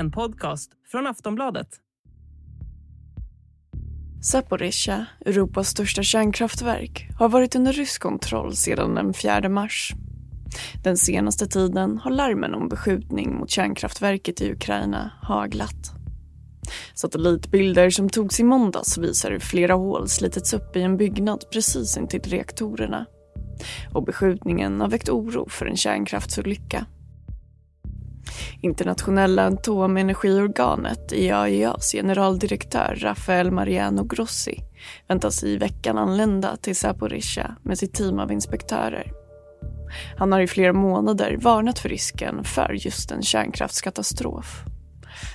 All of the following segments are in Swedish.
en podcast från Aftonbladet. Zaporizjzja, Europas största kärnkraftverk, har varit under rysk kontroll sedan den 4 mars. Den senaste tiden har larmen om beskjutning mot kärnkraftverket i Ukraina haglat. Satellitbilder som togs i måndags visar hur flera hål slitits upp i en byggnad precis intill reaktorerna. Och beskjutningen har väckt oro för en kärnkraftsolycka. Internationella atomenergiorganet IAEAs generaldirektör Rafael Mariano Grossi väntas i veckan anlända till Zaporizjzja med sitt team av inspektörer. Han har i flera månader varnat för risken för just en kärnkraftskatastrof.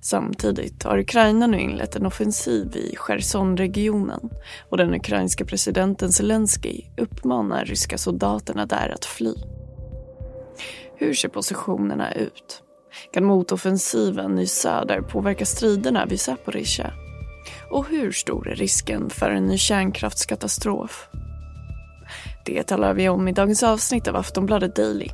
Samtidigt har Ukraina nu inlett en offensiv i Cherson-regionen och den ukrainska presidenten Zelensky uppmanar ryska soldaterna där att fly. Hur ser positionerna ut? Kan motoffensiven i söder påverka striderna vid Zaporizjzja? Och hur stor är risken för en ny kärnkraftskatastrof? Det talar vi om i dagens avsnitt av Aftonbladet Daily.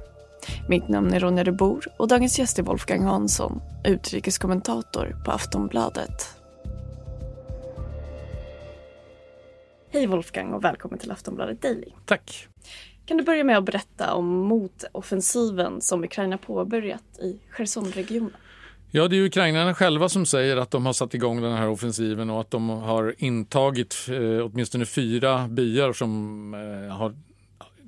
Mitt namn är Ronja de Bor och dagens gäst är Wolfgang Hansson, utrikeskommentator på Aftonbladet. Hej Wolfgang och välkommen till Aftonbladet Daily. Tack. Kan du börja med att berätta om motoffensiven som Ukraina påbörjat i Chersonregionen? Ja, det är ukrainarna själva som säger att de har satt igång den här offensiven och att de har intagit eh, åtminstone fyra byar som eh, har,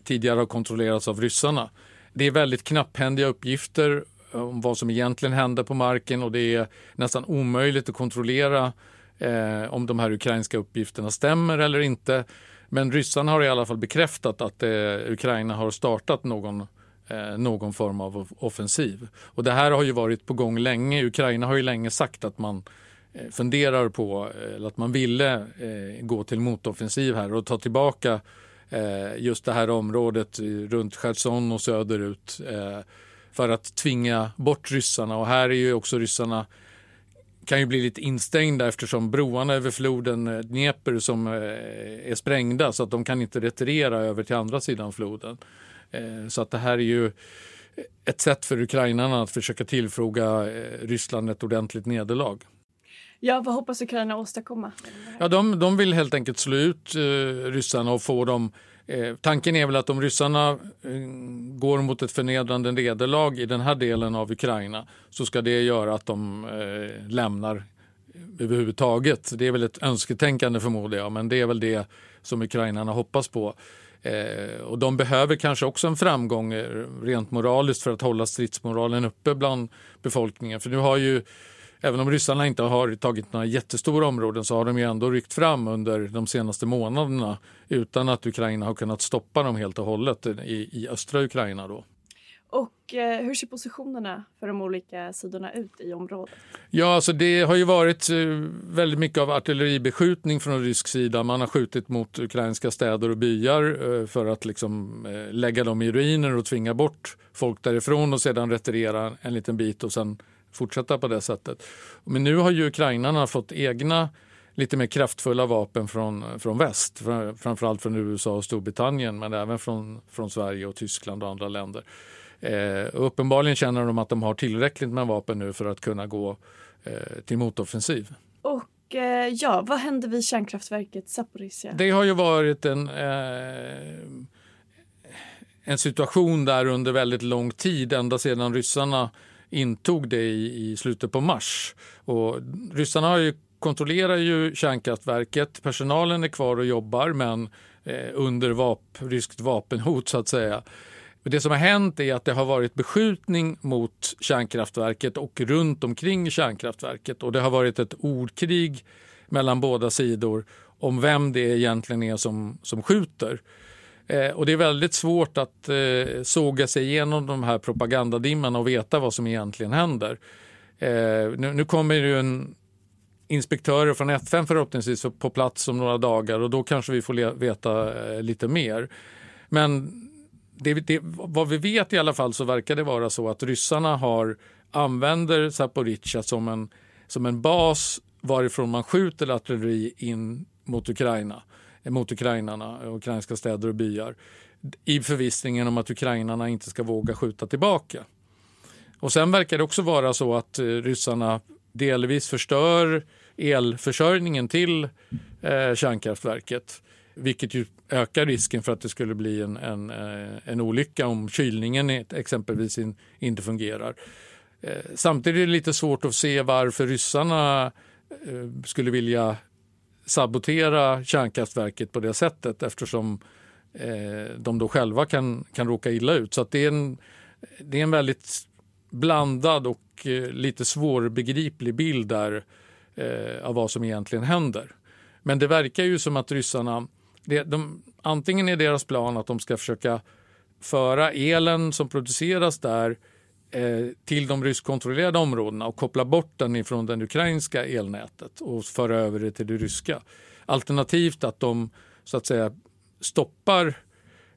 tidigare har kontrollerats av ryssarna. Det är väldigt knapphändiga uppgifter eh, om vad som egentligen hände på marken och det är nästan omöjligt att kontrollera eh, om de här ukrainska uppgifterna stämmer eller inte. Men ryssarna har i alla fall bekräftat att eh, Ukraina har startat någon, eh, någon form av offensiv. Och det här har ju varit på gång länge. Ukraina har ju länge sagt att man eh, funderar på, eller att man ville eh, gå till motoffensiv här och ta tillbaka eh, just det här området runt Cherson och söderut eh, för att tvinga bort ryssarna. Och här är ju också ryssarna kan ju bli lite instängda eftersom broarna över floden eh, Dnepr som eh, är sprängda så att de kan inte retirera över till andra sidan floden. Eh, så att det här är ju ett sätt för ukrainarna att försöka tillfråga Ryssland ett ordentligt nederlag. Ja, vad hoppas Ukraina åstadkomma? Ja, de, de vill helt enkelt slå ut eh, ryssarna och få dem Eh, tanken är väl att om ryssarna eh, går mot ett förnedrande nederlag i den här delen av Ukraina så ska det göra att de eh, lämnar överhuvudtaget. Det är väl ett önsketänkande förmodar jag, men det är väl det som ukrainarna hoppas på. Eh, och de behöver kanske också en framgång eh, rent moraliskt för att hålla stridsmoralen uppe bland befolkningen. För nu har ju Även om ryssarna inte har tagit några jättestora områden så har de ju ändå ryckt fram under de senaste månaderna utan att Ukraina har kunnat stoppa dem helt och hållet i, i östra Ukraina. Då. Och eh, hur ser positionerna för de olika sidorna ut i området? Ja, alltså det har ju varit eh, väldigt mycket av artilleribeskjutning från rysk sida. Man har skjutit mot ukrainska städer och byar eh, för att liksom, eh, lägga dem i ruiner och tvinga bort folk därifrån och sedan retirera en liten bit och sen fortsätta på det sättet. Men nu har ju ukrainarna fått egna lite mer kraftfulla vapen från, från väst, framförallt från USA och Storbritannien men även från, från Sverige och Tyskland och andra länder. Eh, uppenbarligen känner de att de har tillräckligt med vapen nu för att kunna gå eh, till motoffensiv. Och eh, ja, vad händer vid kärnkraftverket Zaporizjzja? Det har ju varit en eh, en situation där under väldigt lång tid, ända sedan ryssarna intog det i, i slutet på mars. Och ryssarna har ju, kontrollerar ju kärnkraftverket. Personalen är kvar och jobbar men eh, under vap, ryskt vapenhot så att säga. Det som har hänt är att det har varit beskjutning mot kärnkraftverket och runt omkring kärnkraftverket och det har varit ett ordkrig mellan båda sidor om vem det egentligen är som, som skjuter. Eh, och det är väldigt svårt att eh, såga sig igenom de här propagandadimmarna och veta vad som egentligen händer. Eh, nu, nu kommer ju en inspektörer från FN förhoppningsvis på plats om några dagar och då kanske vi får veta eh, lite mer. Men det, det, vad vi vet i alla fall så verkar det vara så att ryssarna har använder Zaporizjzja som en, som en bas varifrån man skjuter artilleri in mot Ukraina Eh, mot ukrainarna, eh, ukrainska städer och byar i förvissningen om att ukrainarna inte ska våga skjuta tillbaka. Och sen verkar det också vara så att eh, ryssarna delvis förstör elförsörjningen till eh, kärnkraftverket. Vilket ju ökar risken för att det skulle bli en, en, en olycka om kylningen exempelvis in, inte fungerar. Samtidigt är det lite svårt att se varför ryssarna skulle vilja sabotera kärnkraftverket på det sättet eftersom eh, de då själva kan, kan råka illa ut. Så det, är en, det är en väldigt blandad och eh, lite svårbegriplig bild där eh, av vad som egentligen händer. Men det verkar ju som att ryssarna, det, de, antingen är deras plan att de ska försöka föra elen som produceras där Eh, Eh, till de ryskkontrollerade områdena och koppla bort den ifrån det ukrainska elnätet och föra över det till det ryska. Alternativt att de så att säga stoppar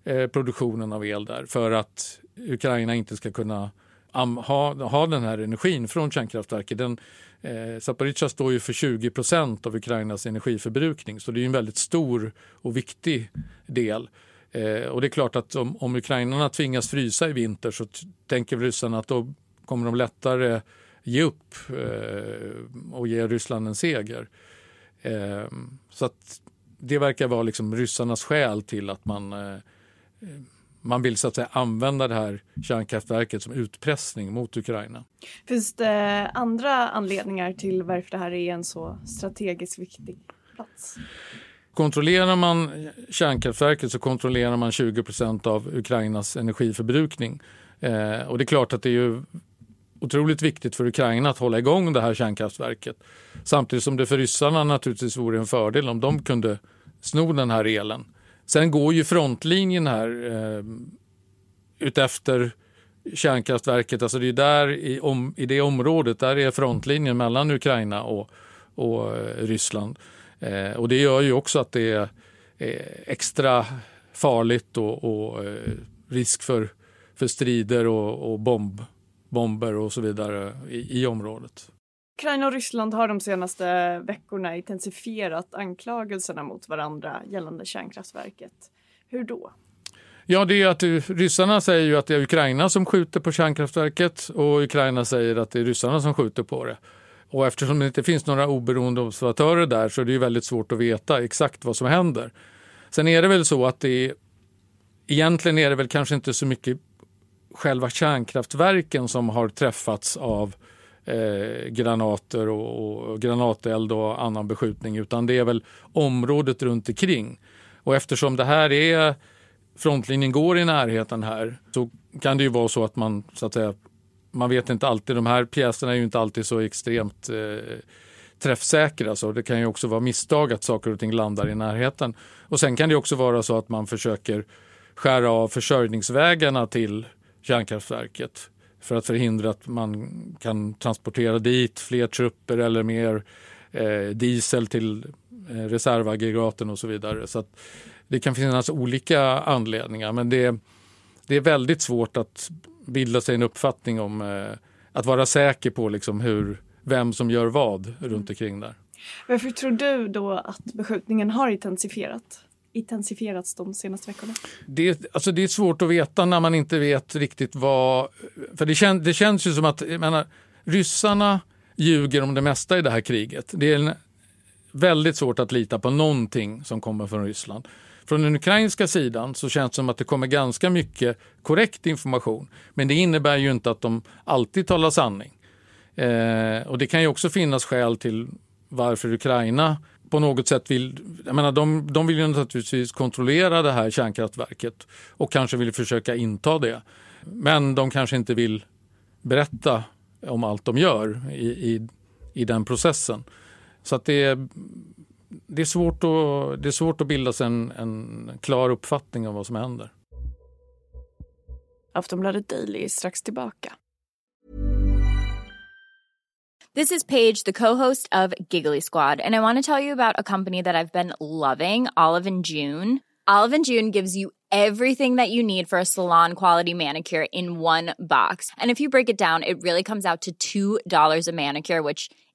eh, produktionen av el där för att Ukraina inte ska kunna ha, ha den här energin från kärnkraftverket. Den, eh, Zaporizjzja står ju för 20 procent av Ukrainas energiförbrukning så det är en väldigt stor och viktig del. Eh, och det är klart att om, om ukrainarna tvingas frysa i vinter så tänker ryssarna att då kommer de lättare ge upp eh, och ge Ryssland en seger. Eh, så att det verkar vara liksom ryssarnas skäl till att man, eh, man vill så att säga använda det här kärnkraftverket som utpressning mot Ukraina. Finns det andra anledningar till varför det här är en så strategiskt viktig plats? Kontrollerar man kärnkraftverket så kontrollerar man 20 procent av Ukrainas energiförbrukning. Eh, och det är klart att det är ju otroligt viktigt för Ukraina att hålla igång det här kärnkraftverket. Samtidigt som det för ryssarna naturligtvis vore en fördel om de kunde sno den här elen. Sen går ju frontlinjen här eh, utefter kärnkraftverket, alltså det är där i, om, i det området, där är frontlinjen mellan Ukraina och, och eh, Ryssland. Eh, och det gör ju också att det är eh, extra farligt och, och eh, risk för, för strider och, och bomb, bomber och så vidare i, i området. Ukraina och Ryssland har de senaste veckorna intensifierat anklagelserna mot varandra gällande kärnkraftverket. Hur då? Ja, det är att ryssarna säger ju att det är Ukraina som skjuter på kärnkraftverket och Ukraina säger att det är ryssarna som skjuter på det. Och eftersom det inte finns några oberoende observatörer där så är det väldigt svårt att veta exakt vad som händer. Sen är det väl så att det egentligen är det väl kanske inte så mycket själva kärnkraftverken som har träffats av eh, granater och, och granateld och annan beskjutning utan det är väl området runt omkring. Och eftersom det här är frontlinjen går i närheten här så kan det ju vara så att man så att säga man vet inte alltid, de här pjäserna är ju inte alltid så extremt eh, träffsäkra så det kan ju också vara misstag att saker och ting landar i närheten. Och sen kan det också vara så att man försöker skära av försörjningsvägarna till kärnkraftverket för att förhindra att man kan transportera dit fler trupper eller mer eh, diesel till eh, reservaggregaten och så vidare. Så det kan finnas olika anledningar men det, det är väldigt svårt att bilda sig en uppfattning om eh, att vara säker på liksom hur, vem som gör vad runt omkring där. Varför tror du då att beskjutningen har intensifierat? intensifierats de senaste veckorna? Det, alltså det är svårt att veta när man inte vet riktigt vad... För det, kän, det känns ju som att menar, ryssarna ljuger om det mesta i det här kriget. Det är väldigt svårt att lita på någonting som kommer från Ryssland. Från den ukrainska sidan så känns det som att det kommer ganska mycket korrekt information. Men det innebär ju inte att de alltid talar sanning. Eh, och det kan ju också finnas skäl till varför Ukraina på något sätt vill, jag menar de, de vill ju naturligtvis kontrollera det här kärnkraftverket och kanske vill försöka inta det. Men de kanske inte vill berätta om allt de gör i, i, i den processen. Så att det, det, är svårt att, det är svårt att bilda sig en, en klar uppfattning om vad som händer. Aftonbladet Daily är strax tillbaka. This is Paige, the co-host of Giggly Squad, and I want to tell you about a company that I've been loving, Olive and June. Olive and June gives you everything that you need for a salon quality manicure in one box. And if you break it down, it really comes out to $2 a manicure, which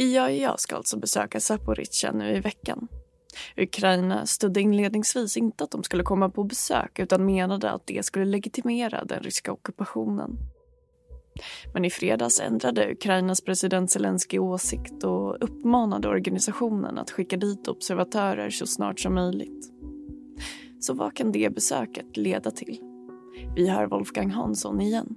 IAEA ska alltså besöka Zaporizjzja nu i veckan. Ukraina stödde inledningsvis inte att de skulle komma på besök utan menade att det skulle legitimera den ryska ockupationen. Men i fredags ändrade Ukrainas president Zelensky åsikt och uppmanade organisationen att skicka dit observatörer så snart som möjligt. Så vad kan det besöket leda till? Vi hör Wolfgang Hansson igen.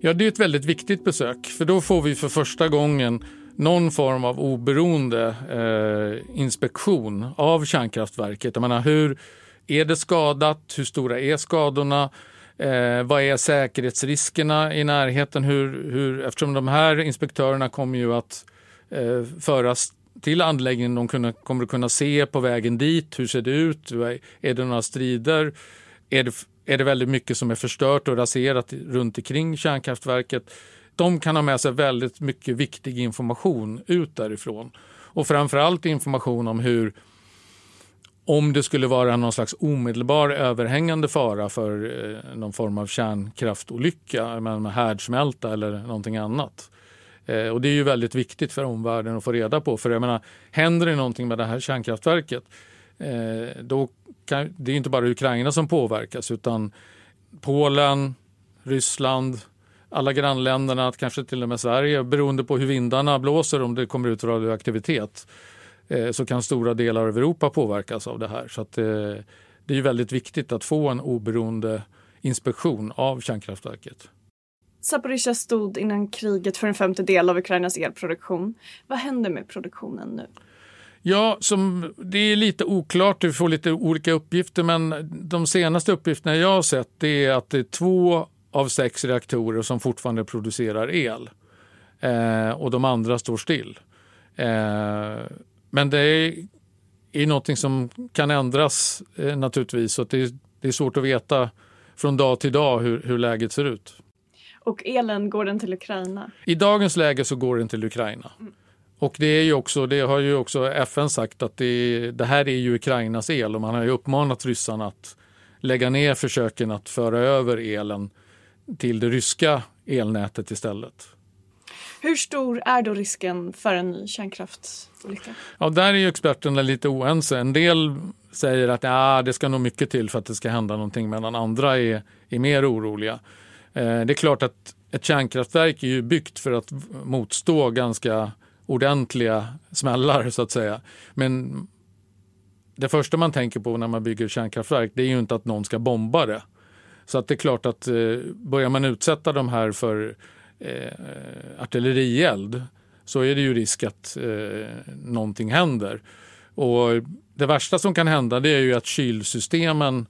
Ja, det är ett väldigt viktigt besök för då får vi för första gången någon form av oberoende eh, inspektion av kärnkraftverket. Jag menar, hur är det skadat? Hur stora är skadorna? Eh, vad är säkerhetsriskerna i närheten? Hur, hur, eftersom de här inspektörerna kommer ju att eh, föras till anläggningen. De kunna, kommer att kunna se på vägen dit. Hur ser det ut? Är det några strider? Är det, är det väldigt mycket som är förstört och raserat runt omkring kärnkraftverket? De kan ha med sig väldigt mycket viktig information ut därifrån. Och framförallt information om hur om det skulle vara någon slags omedelbar överhängande fara för eh, någon form av kärnkraftolycka, med härdsmälta eller någonting annat. Eh, och det är ju väldigt viktigt för omvärlden att få reda på. För jag menar, händer det någonting med det här kärnkraftverket, eh, då kan, det är inte bara Ukraina som påverkas utan Polen, Ryssland, alla grannländerna, kanske till och med Sverige, beroende på hur vindarna blåser, om det kommer ut radioaktivitet, eh, så kan stora delar av Europa påverkas av det här. Så att, det är ju väldigt viktigt att få en oberoende inspektion av kärnkraftverket. Zaporizjzja stod innan kriget för en femtedel av Ukrainas elproduktion. Vad händer med produktionen nu? Ja, som, det är lite oklart, vi får lite olika uppgifter men de senaste uppgifterna jag har sett det är att det är två av sex reaktorer som fortfarande producerar el eh, och de andra står still. Eh, men det är, är någonting som kan ändras eh, naturligtvis så det, det, är svårt att veta från dag till dag hur, hur läget ser ut. Och elen, går den till Ukraina? I dagens läge så går den till Ukraina. Mm. Och det, är ju också, det har ju också FN sagt att det, det, här är ju Ukrainas el och man har ju uppmanat ryssarna att lägga ner försöken att föra över elen till det ryska elnätet istället. Hur stor är då risken för en ny kärnkraftsolycka? Ja, där är ju experterna lite oense. En del säger att ja, det ska nog mycket till för att det ska hända någonting medan andra är, är mer oroliga. Eh, det är klart att ett kärnkraftverk är ju byggt för att motstå ganska ordentliga smällar så att säga. Men det första man tänker på när man bygger kärnkraftverk det är ju inte att någon ska bomba det. Så att det är klart att eh, börjar man utsätta de här för eh, artillerield så är det ju risk att eh, någonting händer. Och det värsta som kan hända det är ju att kylsystemen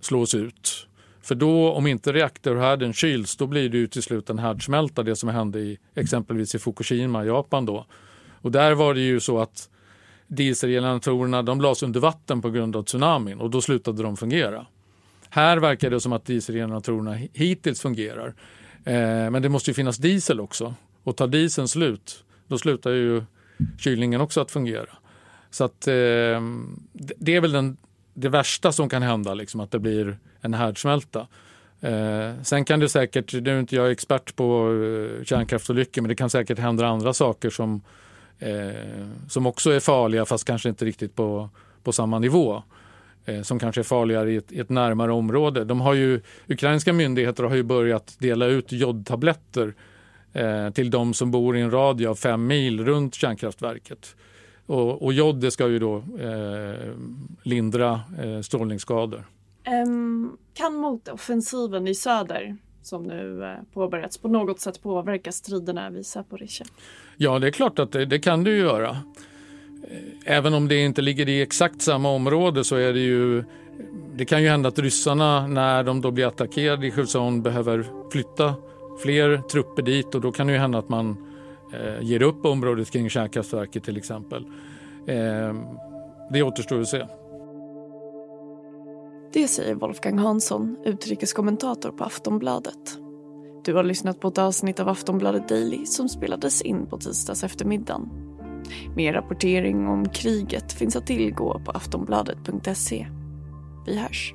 slås ut. För då, om inte reaktorhärden kyls, då blir det ju till slut en härdsmälta, det som hände i exempelvis i Fukushima, Japan då. Och där var det ju så att dieselgeneratorerna de lades under vatten på grund av tsunamin och då slutade de fungera. Här verkar det som att dieselgeneratorerna hittills fungerar. Eh, men det måste ju finnas diesel också och tar dieseln slut, då slutar ju kylningen också att fungera. Så att eh, det är väl den, det värsta som kan hända, liksom, att det blir en härdsmälta. Eh, sen kan det säkert, nu är inte jag expert på eh, kärnkraftsolyckor, men det kan säkert hända andra saker som, eh, som också är farliga fast kanske inte riktigt på, på samma nivå. Eh, som kanske är farligare i ett, i ett, närmare område. De har ju, ukrainska myndigheter har ju börjat dela ut jodtabletter eh, till de som bor i en radie av fem mil runt kärnkraftverket. Och, och jod det ska ju då eh, lindra eh, strålningsskador. Um, kan motoffensiven i söder som nu eh, påbörjats på något sätt påverka striderna vid Zaporizjzja? Ja, det är klart att det, det kan det ju göra. Eh, även om det inte ligger i exakt samma område så är det ju det kan ju hända att ryssarna när de då blir attackerade i Cherson behöver flytta fler trupper dit och då kan det ju hända att man eh, ger upp området kring kärnkraftverket till exempel. Eh, det återstår att se. Det säger Wolfgang Hansson, utrikeskommentator på Aftonbladet. Du har lyssnat på ett avsnitt av Aftonbladet Daily som spelades in på tisdags eftermiddagen. Mer rapportering om kriget finns att tillgå på aftonbladet.se. Vi hörs.